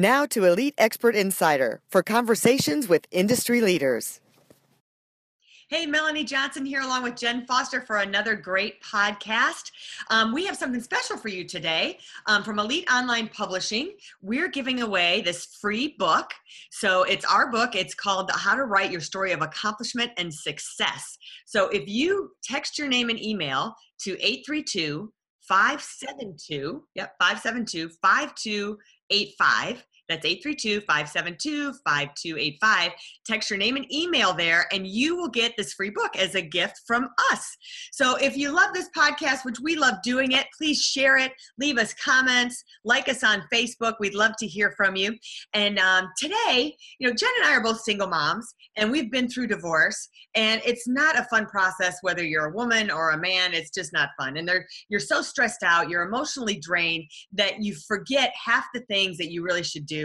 Now to Elite Expert Insider for conversations with industry leaders. Hey, Melanie Johnson here, along with Jen Foster, for another great podcast. Um, we have something special for you today um, from Elite Online Publishing. We're giving away this free book. So it's our book. It's called How to Write Your Story of Accomplishment and Success. So if you text your name and email to 832 572, yep, 572 5285 that's 832 572 5285. Text your name and email there, and you will get this free book as a gift from us. So if you love this podcast, which we love doing it, please share it, leave us comments, like us on Facebook. We'd love to hear from you. And um, today, you know, Jen and I are both single moms, and we've been through divorce, and it's not a fun process whether you're a woman or a man. It's just not fun. And you're so stressed out, you're emotionally drained that you forget half the things that you really should do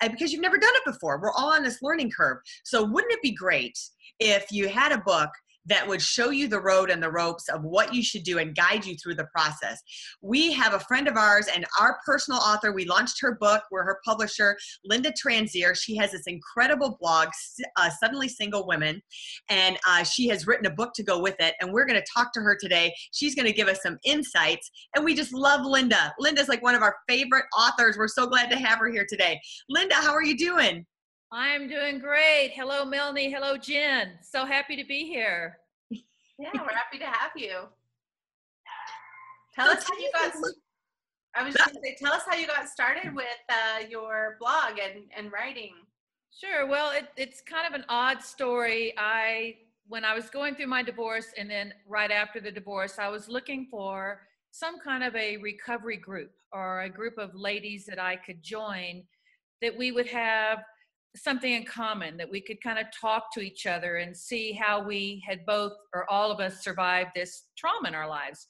Uh, because you've never done it before. We're all on this learning curve. So, wouldn't it be great if you had a book that would show you the road and the ropes of what you should do and guide you through the process. We have a friend of ours and our personal author. We launched her book. We're her publisher, Linda Transier. She has this incredible blog, uh, Suddenly Single Women, and uh, she has written a book to go with it. And we're going to talk to her today. She's going to give us some insights. And we just love Linda. Linda's like one of our favorite authors. We're so glad to have her here today. Linda, how are you doing? I'm doing great. Hello, Melanie. Hello, Jen. So happy to be here. Yeah, we're happy to have you. Tell us how you got. I was just going to say, tell us how you got started with uh, your blog and, and writing. Sure. Well, it, it's kind of an odd story. I when I was going through my divorce, and then right after the divorce, I was looking for some kind of a recovery group or a group of ladies that I could join that we would have something in common that we could kind of talk to each other and see how we had both or all of us survived this trauma in our lives.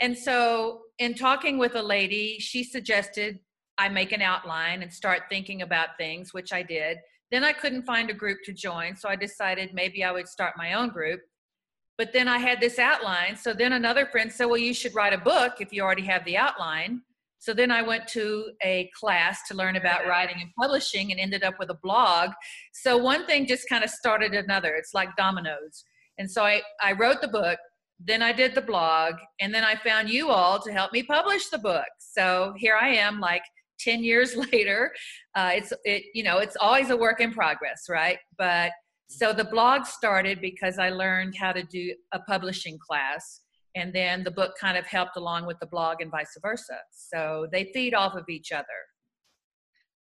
And so, in talking with a lady, she suggested I make an outline and start thinking about things, which I did. Then I couldn't find a group to join, so I decided maybe I would start my own group. But then I had this outline, so then another friend said, Well, you should write a book if you already have the outline. So then I went to a class to learn about writing and publishing and ended up with a blog. So one thing just kind of started another. It's like dominoes. And so I, I wrote the book, then I did the blog, and then I found you all to help me publish the book. So here I am, like 10 years later. Uh, it's, it, you know, it's always a work in progress, right? But so the blog started because I learned how to do a publishing class and then the book kind of helped along with the blog and vice versa. So they feed off of each other.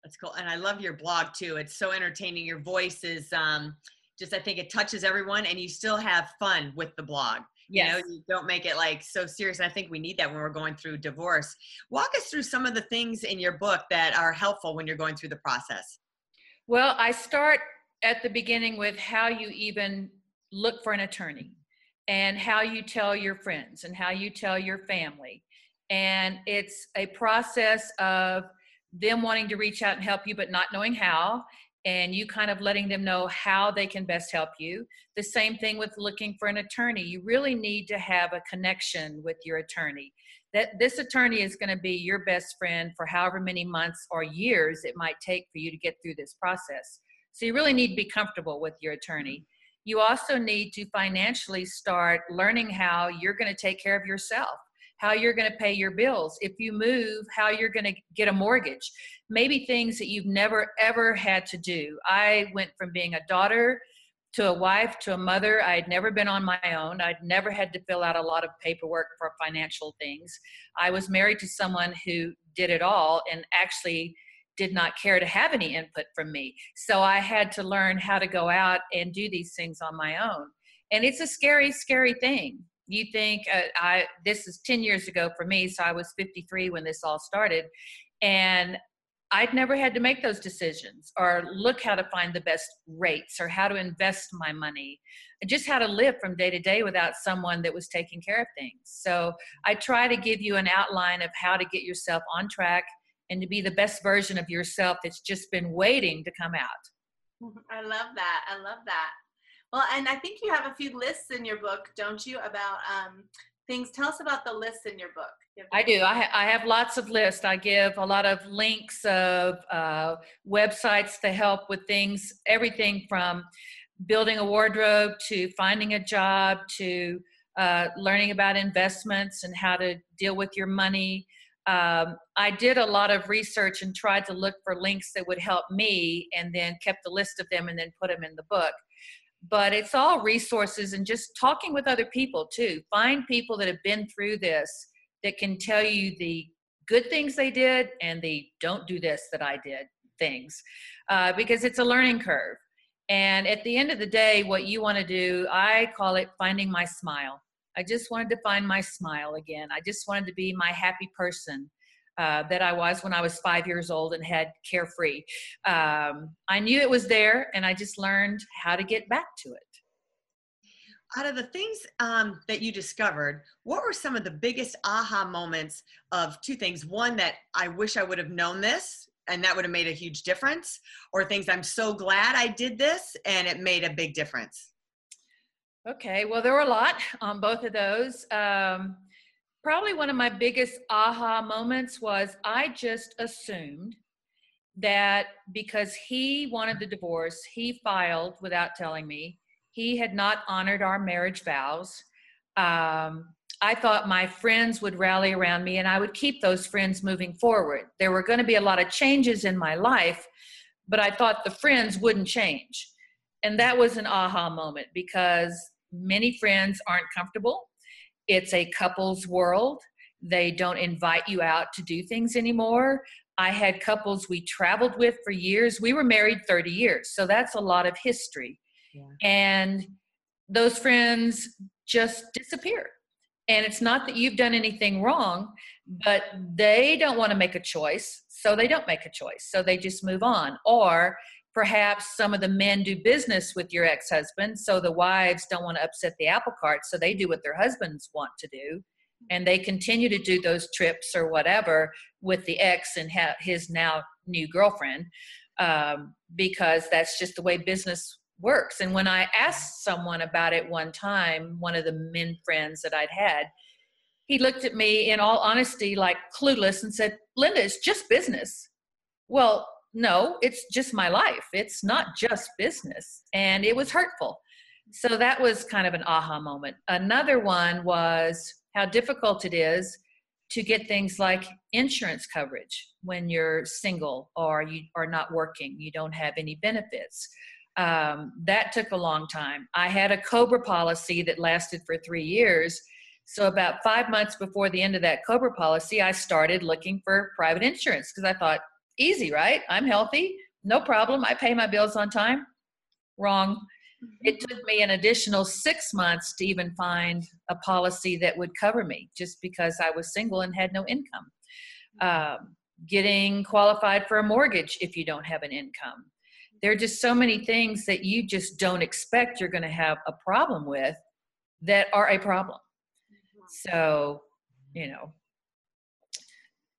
That's cool. And i love your blog too. It's so entertaining. Your voice is um, just i think it touches everyone and you still have fun with the blog. Yes. you know you don't make it like so serious. I think we need that when we're going through divorce. Walk us through some of the things in your book that are helpful when you're going through the process. Well i start at the beginning with how you even look for an attorney and how you tell your friends and how you tell your family. And it's a process of them wanting to reach out and help you, but not knowing how, and you kind of letting them know how they can best help you. The same thing with looking for an attorney. You really need to have a connection with your attorney. That this attorney is going to be your best friend for however many months or years it might take for you to get through this process. So you really need to be comfortable with your attorney you also need to financially start learning how you're going to take care of yourself how you're going to pay your bills if you move how you're going to get a mortgage. Maybe things that you've never ever had to do. I went from being a daughter to a wife to a mother. I had never been on my own. I'd never had to fill out a lot of paperwork for financial things. I was married to someone who did it all and actually did not care to have any input from me. So I had to learn how to go out and do these things on my own. And it's a scary, scary thing. You think uh, I this is 10 years ago for me, so I was 53 when this all started. And I'd never had to make those decisions or look how to find the best rates or how to invest my money, just how to live from day to day without someone that was taking care of things. So I try to give you an outline of how to get yourself on track and to be the best version of yourself that's just been waiting to come out. I love that. I love that. Well, and I think you have a few lists in your book, don't you, about um, things. Tell us about the lists in your book. I do. I, ha- I have lots of lists. I give a lot of links of uh, websites to help with things, everything from building a wardrobe to finding a job to uh, learning about investments and how to deal with your money. Um, I did a lot of research and tried to look for links that would help me and then kept a list of them and then put them in the book but it's all resources and just talking with other people too. Find people that have been through this that can tell you the good things they did and the don't do this that I did things uh, because it's a learning curve. And at the end of the day, what you want to do, I call it finding my smile. I just wanted to find my smile again. I just wanted to be my happy person uh, that I was when I was five years old and had carefree. Um, I knew it was there, and I just learned how to get back to it. Out of the things um, that you discovered, what were some of the biggest aha moments of two things? One, that I wish I would have known this, and that would have made a huge difference, or things I'm so glad I did this and it made a big difference? Okay, well, there were a lot on both of those. Um, probably one of my biggest aha moments was I just assumed that because he wanted the divorce, he filed without telling me. He had not honored our marriage vows. Um, I thought my friends would rally around me and I would keep those friends moving forward. There were going to be a lot of changes in my life, but I thought the friends wouldn't change. And that was an aha moment because many friends aren't comfortable it's a couples world. They don't invite you out to do things anymore. I had couples we traveled with for years. We were married 30 years, so that's a lot of history. Yeah. And those friends just disappear. And it's not that you've done anything wrong, but they don't want to make a choice, so they don't make a choice. So they just move on. Or perhaps some of the men do business with your ex-husband so the wives don't want to upset the apple cart so they do what their husbands want to do. And they continue to do those trips or whatever with the ex and his now new girlfriend um, because that's just the way business works. And when i asked someone about it one time one of the men friends that i'd had he looked at me in all honesty like clueless and said linda it's just business. Well no, it's just my life. It's not just business. And it was hurtful. So that was kind of an aha moment. Another one was how difficult it is to get things like insurance coverage when you're single or you are not working, you don't have any benefits. Um, that took a long time. I had a COBRA policy that lasted for three years. So, about five months before the end of that COBRA policy, I started looking for private insurance because I thought Easy, right? I'm healthy. No problem. I pay my bills on time. Wrong. It mm-hmm. took me an additional six months to even find a policy that would cover me just because I was single and had no income. Um, getting qualified for a mortgage if you don't have an income. There are just so many things that you just don't expect you're going to have a problem with that are a problem. Mm-hmm. So, you know,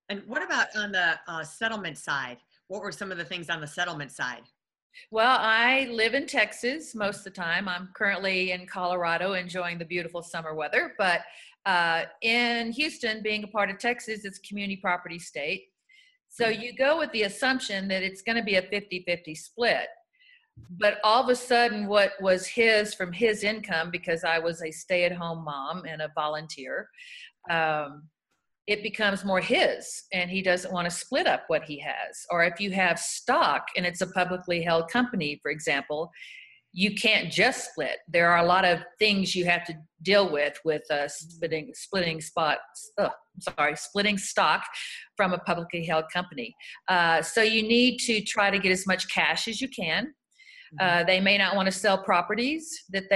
and what about on the uh, settlement side? What were some of the things on the settlement side? Well, I live in Texas most of the time. I'm currently in Colorado enjoying the beautiful summer weather. But uh, in Houston, being a part of Texas, it's community property state. So mm-hmm. you go with the assumption that it's going to be a 50 50 split. But all of a sudden, what was his from his income, because I was a stay at home mom and a volunteer, um, it becomes more his and he doesn't want to split up what he has. Or if you have stock and it's a publicly held company, for example, you can't just split. There are a lot of things you have to deal with with uh, splitting splitting spots. Oh, sorry, splitting stock from a publicly held company. Uh, so you need to try to get as much cash as you can. Uh, they may not want to sell properties that they